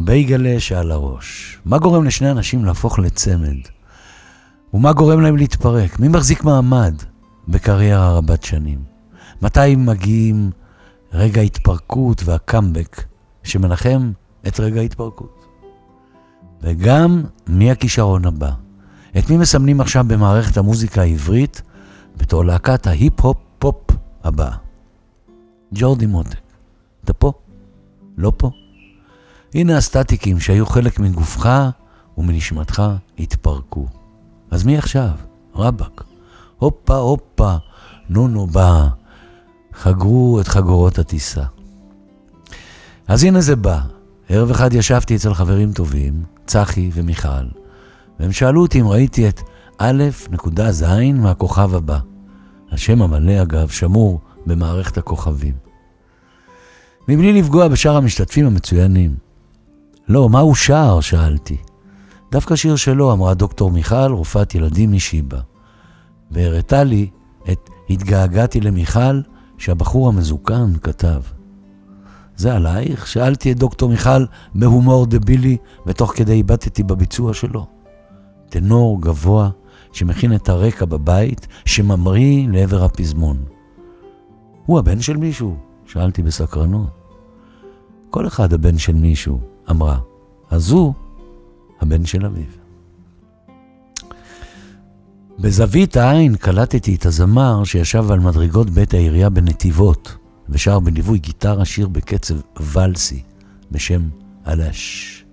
הבייגלה שעל הראש. מה גורם לשני אנשים להפוך לצמד? ומה גורם להם להתפרק? מי מחזיק מעמד בקריירה רבת שנים? מתי מגיעים רגע ההתפרקות והקאמבק שמנחם את רגע ההתפרקות? וגם מי הכישרון הבא? את מי מסמנים עכשיו במערכת המוזיקה העברית בתור להקת ההיפ-הופ פופ הבאה? ג'ורדי מותק. אתה פה? לא פה? הנה הסטטיקים שהיו חלק מגופך ומנשמתך התפרקו. אז מי עכשיו? רבאק. הופה הופה, נונו בא. חגרו את חגורות הטיסה. אז הנה זה בא. ערב אחד ישבתי אצל חברים טובים, צחי ומיכל, והם שאלו אותי אם ראיתי את א' נקודה ז' מהכוכב הבא. השם המלא, אגב, שמור במערכת הכוכבים. מבלי לפגוע בשאר המשתתפים המצוינים. לא, מה הוא שר? שאלתי. דווקא שיר שלו, אמרה דוקטור מיכל, רופאת ילדים משיבא. והראתה לי את התגעגעתי למיכל, שהבחור המזוקן כתב. זה עלייך? שאלתי את דוקטור מיכל בהומור דבילי, ותוך כדי הבטתי בביצוע שלו. טנור גבוה שמכין את הרקע בבית, שממריא לעבר הפזמון. הוא הבן של מישהו? שאלתי בסקרנות. כל אחד הבן של מישהו, אמרה. אז הוא הבן של אביו. בזווית העין קלטתי את הזמר שישב על מדרגות בית העירייה בנתיבות, ושר בליווי גיטרה שיר בקצב ולסי, בשם אלש.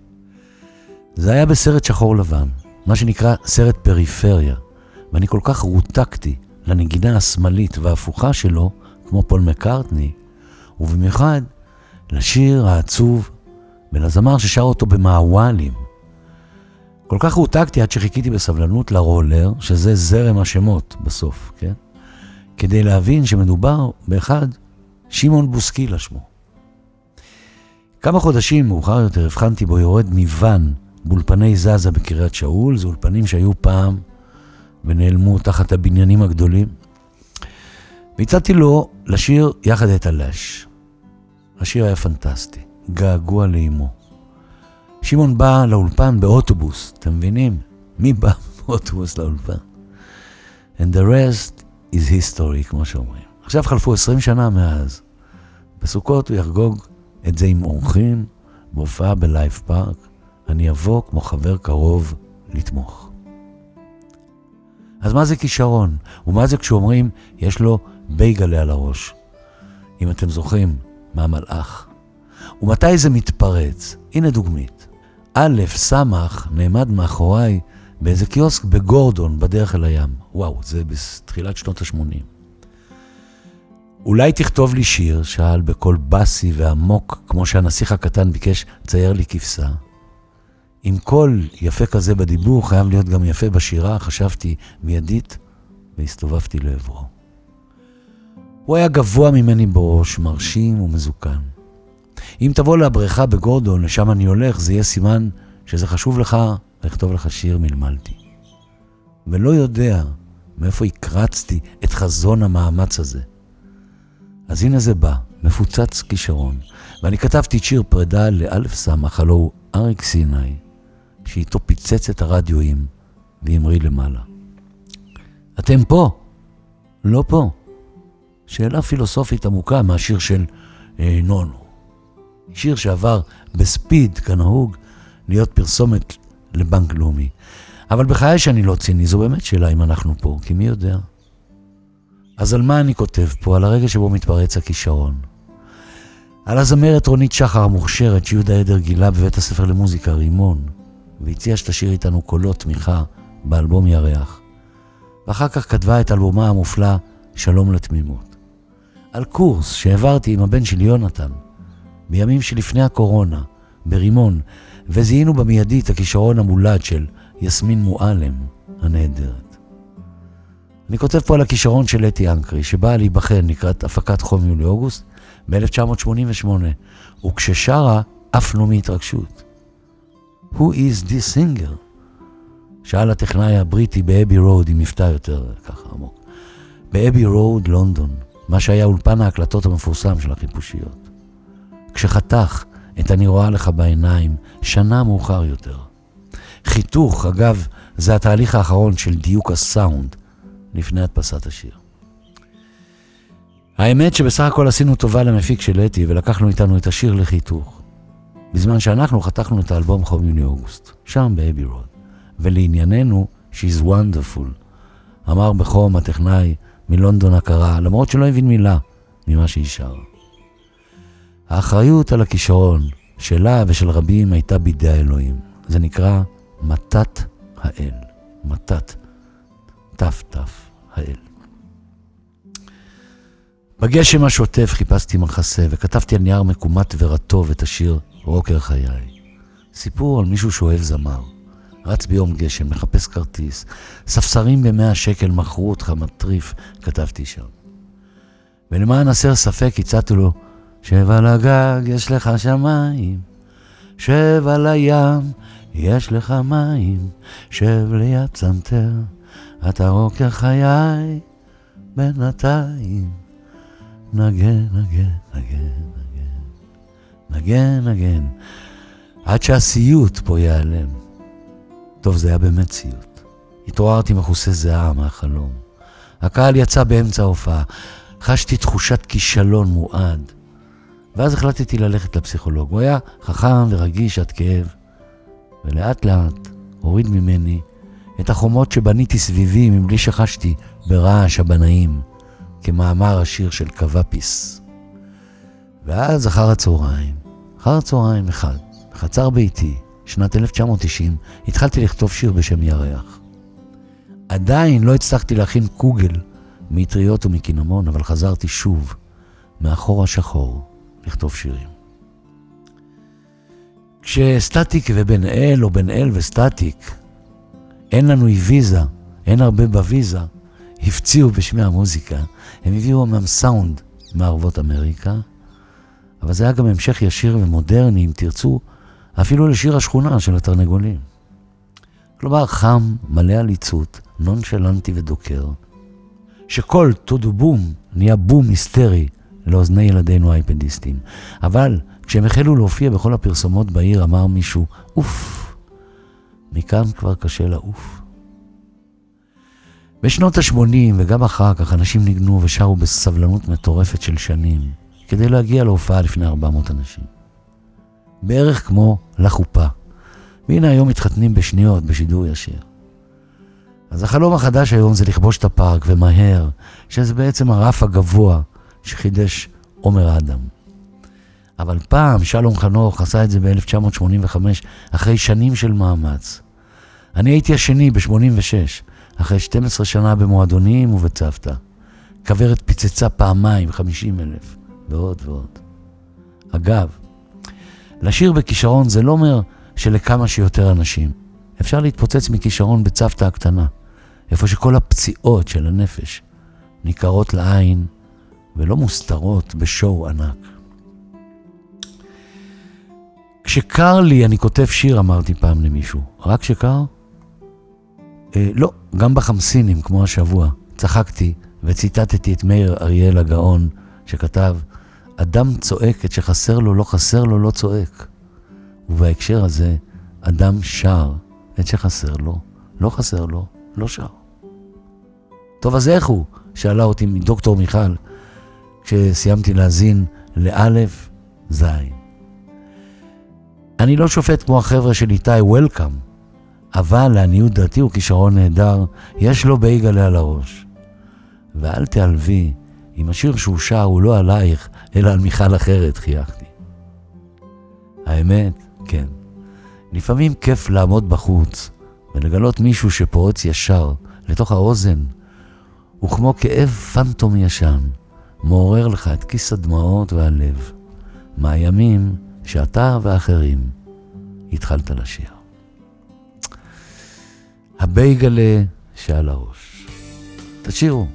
זה היה בסרט שחור לבן, מה שנקרא סרט פריפריה, ואני כל כך רותקתי לנגינה השמאלית וההפוכה שלו, כמו פול מקארטני, ובמיוחד לשיר העצוב ולזמר ששר אותו במעוואלים. כל כך רותקתי עד שחיכיתי בסבלנות לרולר, שזה זרם השמות בסוף, כן? כדי להבין שמדובר באחד, שמעון בוסקילה שמו. כמה חודשים מאוחר יותר הבחנתי בו יורד מוואן באולפני זזה בקריית שאול, זה אולפנים שהיו פעם ונעלמו תחת הבניינים הגדולים. והצעתי לו לשיר יחד את הלש. השיר היה פנטסטי, געגוע לאימו. שמעון בא לאולפן באוטובוס, אתם מבינים? מי בא באוטובוס לאולפן? And the rest is history, כמו שאומרים. עכשיו חלפו 20 שנה מאז. בסוכות הוא יחגוג את זה עם אורחים, בהופעה בלייב פארק. אני אבוא כמו חבר קרוב לתמוך. אז מה זה כישרון? ומה זה כשאומרים, יש לו בייגלה על הראש? אם אתם זוכרים, מהמלאך. ומתי זה מתפרץ? הנה דוגמית. א', ס', נעמד מאחוריי באיזה קיוסק בגורדון, בדרך אל הים. וואו, זה בתחילת שנות ה-80. אולי תכתוב לי שיר, שאל בקול באסי ועמוק, כמו שהנסיך הקטן ביקש, צייר לי כבשה. עם קול יפה כזה בדיבור, חייב להיות גם יפה בשירה, חשבתי מיידית, והסתובבתי לעברו. הוא היה גבוה ממני בראש, מרשים ומזוקן. אם תבוא לבריכה בגורדון, לשם אני הולך, זה יהיה סימן שזה חשוב לך לכתוב לך שיר מלמלתי. ולא יודע מאיפה הקרצתי את חזון המאמץ הזה. אז הנה זה בא, מפוצץ כישרון, ואני כתבתי את שיר פרידה לאלף סמך, הלו הוא אריק סיני, שאיתו פיצץ את הרדיואים והמריא למעלה. אתם פה? לא פה. שאלה פילוסופית עמוקה מהשיר של אה, נונו. שיר שעבר בספיד, כנהוג, להיות פרסומת לבנק לאומי. אבל בחיי שאני לא ציני, זו באמת שאלה אם אנחנו פה, כי מי יודע? אז על מה אני כותב פה? על הרגע שבו מתפרץ הכישרון. על הזמרת רונית שחר המוכשרת שיהודה עדר גילה בבית הספר למוזיקה רימון, והציעה שתשאיר איתנו קולות תמיכה באלבום ירח. ואחר כך כתבה את אלבומה המופלא שלום לתמימות. על קורס שהעברתי עם הבן של יונתן, בימים שלפני הקורונה, ברימון, וזיהינו במיידי את הכישרון המולד של יסמין מועלם הנהדרת. אני כותב פה על הכישרון של אתי אנקרי, שבאה להיבחן לקראת הפקת חום יולי-אוגוסט ב-1988, וכששרה עפנו מהתרגשות. Who is this singer? שאל הטכנאי הבריטי באבי רוד עם מבטא יותר ככה עמוק. באבי רוד, לונדון, מה שהיה אולפן ההקלטות המפורסם של החיפושיות. כשחתך את אני רואה לך בעיניים, שנה מאוחר יותר. חיתוך, אגב, זה התהליך האחרון של דיוק הסאונד לפני הדפסת השיר. האמת שבסך הכל עשינו טובה למפיק של אתי ולקחנו איתנו את השיר לחיתוך. בזמן שאנחנו חתכנו את האלבום חום יוני אוגוסט, שם באבי רוד. ולענייננו, She's Wonderful, אמר בחום הטכנאי מלונדון הקרה, למרות שלא הבין מילה ממה שהיא שרה. האחריות על הכישרון שלה ושל רבים הייתה בידי האלוהים. זה נקרא מתת האל. מתת. ת"ת האל. בגשם השוטף חיפשתי מחסה וכתבתי על נייר מקומט ורטוב את השיר רוקר חיי. סיפור על מישהו שאוהב זמר. רץ ביום גשם, מחפש כרטיס. ספסרים במאה שקל מכרו אותך מטריף, כתבתי שם. ולמען הסר ספק הצעתי לו, שב על הגג יש לך שמיים, שב על הים יש לך מים, שב ליד פסנתר, אתה רוקר חיי בינתיים. נגן, נגן, נגן, נגן, נגן, נגן, עד שהסיוט פה ייעלם. טוב, זה היה באמת סיוט. התעוררתי מכוסה זיעה מהחלום. הקהל יצא באמצע ההופעה. חשתי תחושת כישלון מועד. ואז החלטתי ללכת לפסיכולוג. הוא היה חכם ורגיש עד כאב, ולאט לאט הוריד ממני את החומות שבניתי סביבי מבלי שחשתי ברעש הבנאים, כמאמר השיר של קוואפיס. ואז אחר הצהריים, אחר הצהריים אחד, בחצר ביתי, שנת 1990, התחלתי לכתוב שיר בשם ירח. עדיין לא הצלחתי להכין קוגל מטריות ומקינמון, אבל חזרתי שוב, מאחור השחור, לכתוב שירים. כשסטטיק ובן אל, או בן אל וסטטיק, אין לנו ויזה, אין הרבה בוויזה, הפציעו בשמי המוזיקה, הם הביאו אמנם סאונד מערבות אמריקה, אבל זה היה גם המשך ישיר ומודרני, אם תרצו, אפילו לשיר השכונה של התרנגולים. כלומר, חם, מלא עליצות, נונשלנטי ודוקר, שכל טודו בום נהיה בום היסטרי לאוזני ילדינו האייפדיסטים. אבל כשהם החלו להופיע בכל הפרסומות בעיר, אמר מישהו, אוף, מכאן כבר קשה לעוף. בשנות ה-80 וגם אחר כך אנשים ניגנו ושרו בסבלנות מטורפת של שנים, כדי להגיע להופעה לפני 400 אנשים. בערך כמו לחופה. והנה היום מתחתנים בשניות, בשידור ישיר. אז החלום החדש היום זה לכבוש את הפארק, ומהר, שזה בעצם הרף הגבוה שחידש עומר אדם. אבל פעם שלום חנוך עשה את זה ב-1985, אחרי שנים של מאמץ. אני הייתי השני ב-86, אחרי 12 שנה במועדונים ובצוותא. כוורת פיצצה פעמיים, 50 אלף, ועוד ועוד. אגב, לשיר בכישרון זה לא אומר שלכמה שיותר אנשים. אפשר להתפוצץ מכישרון בצוותא הקטנה, איפה שכל הפציעות של הנפש ניכרות לעין ולא מוסתרות בשואו ענק. כשקר לי אני כותב שיר, אמרתי פעם למישהו. רק כשקר? אה, לא, גם בחמסינים, כמו השבוע. צחקתי וציטטתי את מאיר אריאל הגאון, שכתב, אדם צועק את שחסר לו, לא חסר לו, לא צועק. ובהקשר הזה, אדם שר את שחסר לו, לא חסר לו, לא שר. טוב, אז איך הוא? שאלה אותי דוקטור מיכל, כשסיימתי להאזין לאלף זין. אני לא שופט כמו החבר'ה של איתי וולקאם, אבל לעניות דעתי הוא כישרון נהדר, יש לו בייגלה על הראש. ואל תעלבי, אם השיר שהוא שר הוא לא עלייך, אלא על מיכל אחרת, חייכתי. האמת, כן. לפעמים כיף לעמוד בחוץ ולגלות מישהו שפורץ ישר לתוך האוזן, וכמו כאב פנטום ישן, מעורר לך את כיס הדמעות והלב, מהימים שאתה ואחרים התחלת לשיר. הבייגלה שעל הראש. תשאירו.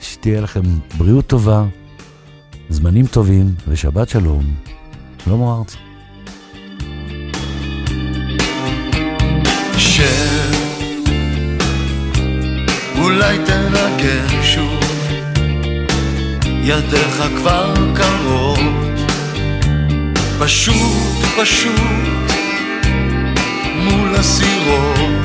שתהיה לכם בריאות טובה, זמנים טובים ושבת שלום. שלמה ארצי. שב, אולי תנגן שוב, ידיך כבר קרות, פשוט פשוט מול הסירות,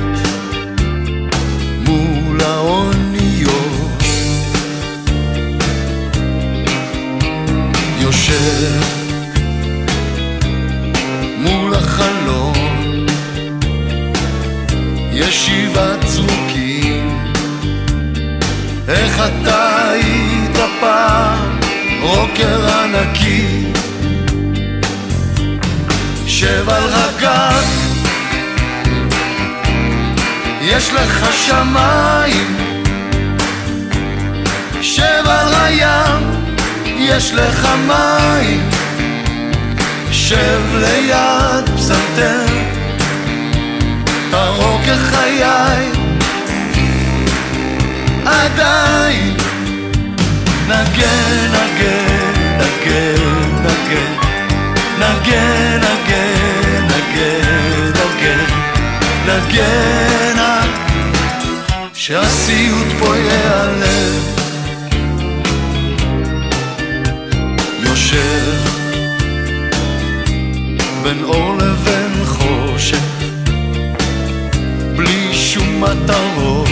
יש לך שמיים שב על הים יש לך מים. שב ליד פסנתר תרוק כחיי עדיין נגן, נגן, נגן, נגן נגן, נגן, נגן עד שהסיוט פה ייעלם יושב בין אור לבין חושך בלי שום מטרות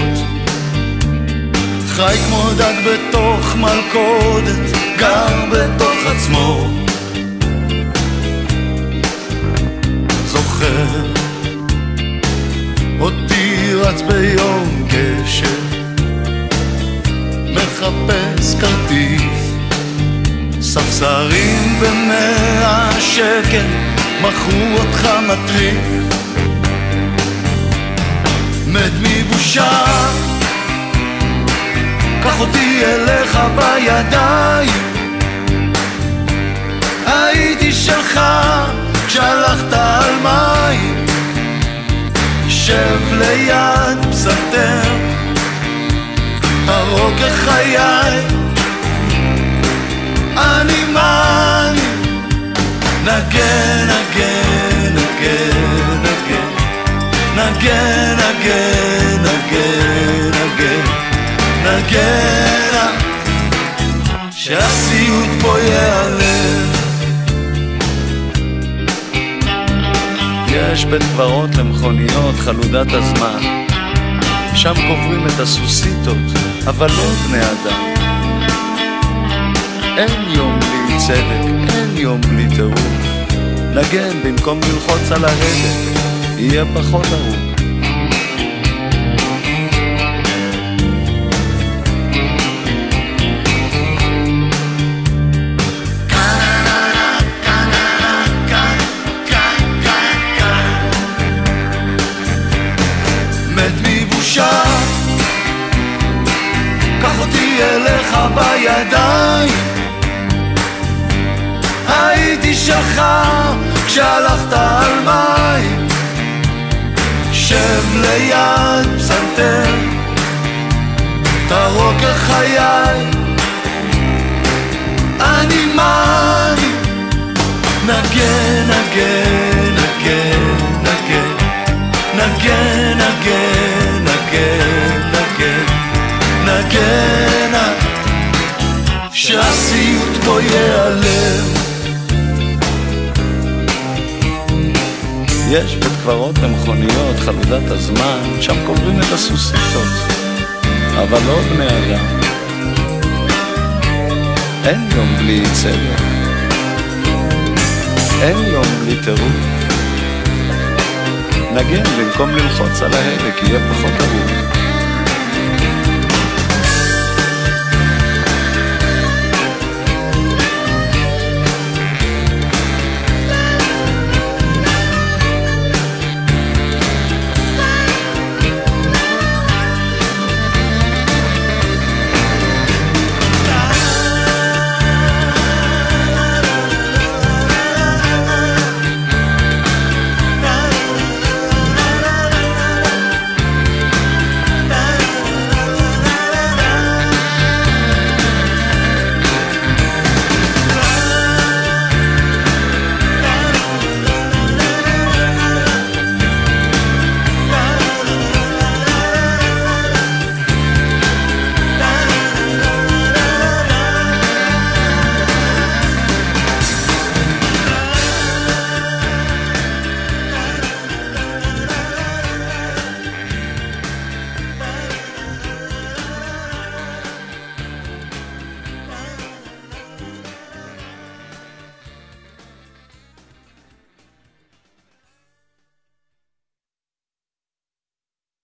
חי כמו דג בתוך מלכודת, גר בתוך עצמו. ספסרים במאה שקל, מכרו אותך מטריף. מת מבושה קח אותי אליך בידיים. הייתי שלך כשהלכת על מים. שב ליד פסנתר הרוג כחיי מאני נגן, נגן, נגן, נגן. נגן, נגן, נגן, נגן. נגן שהסיוט פה ייעלם. יש בית קברות למכוניות חלודת הזמן. שם קוברים את הסוסיתות, אבל לא בני אדם אין יום בלי צדק, אין יום בלי טירוף. נגן במקום ללחוץ על ההדק, יהיה פחות ארוך ייעלם יש בית קברות למכוניות, חלודת הזמן, שם קוברים את הסוסיתות, אבל לא בני אדם. אין יום בלי צדק, אין יום בלי טירוף. נגן במקום ללחוץ על ההלק, יהיה פחות ארוך.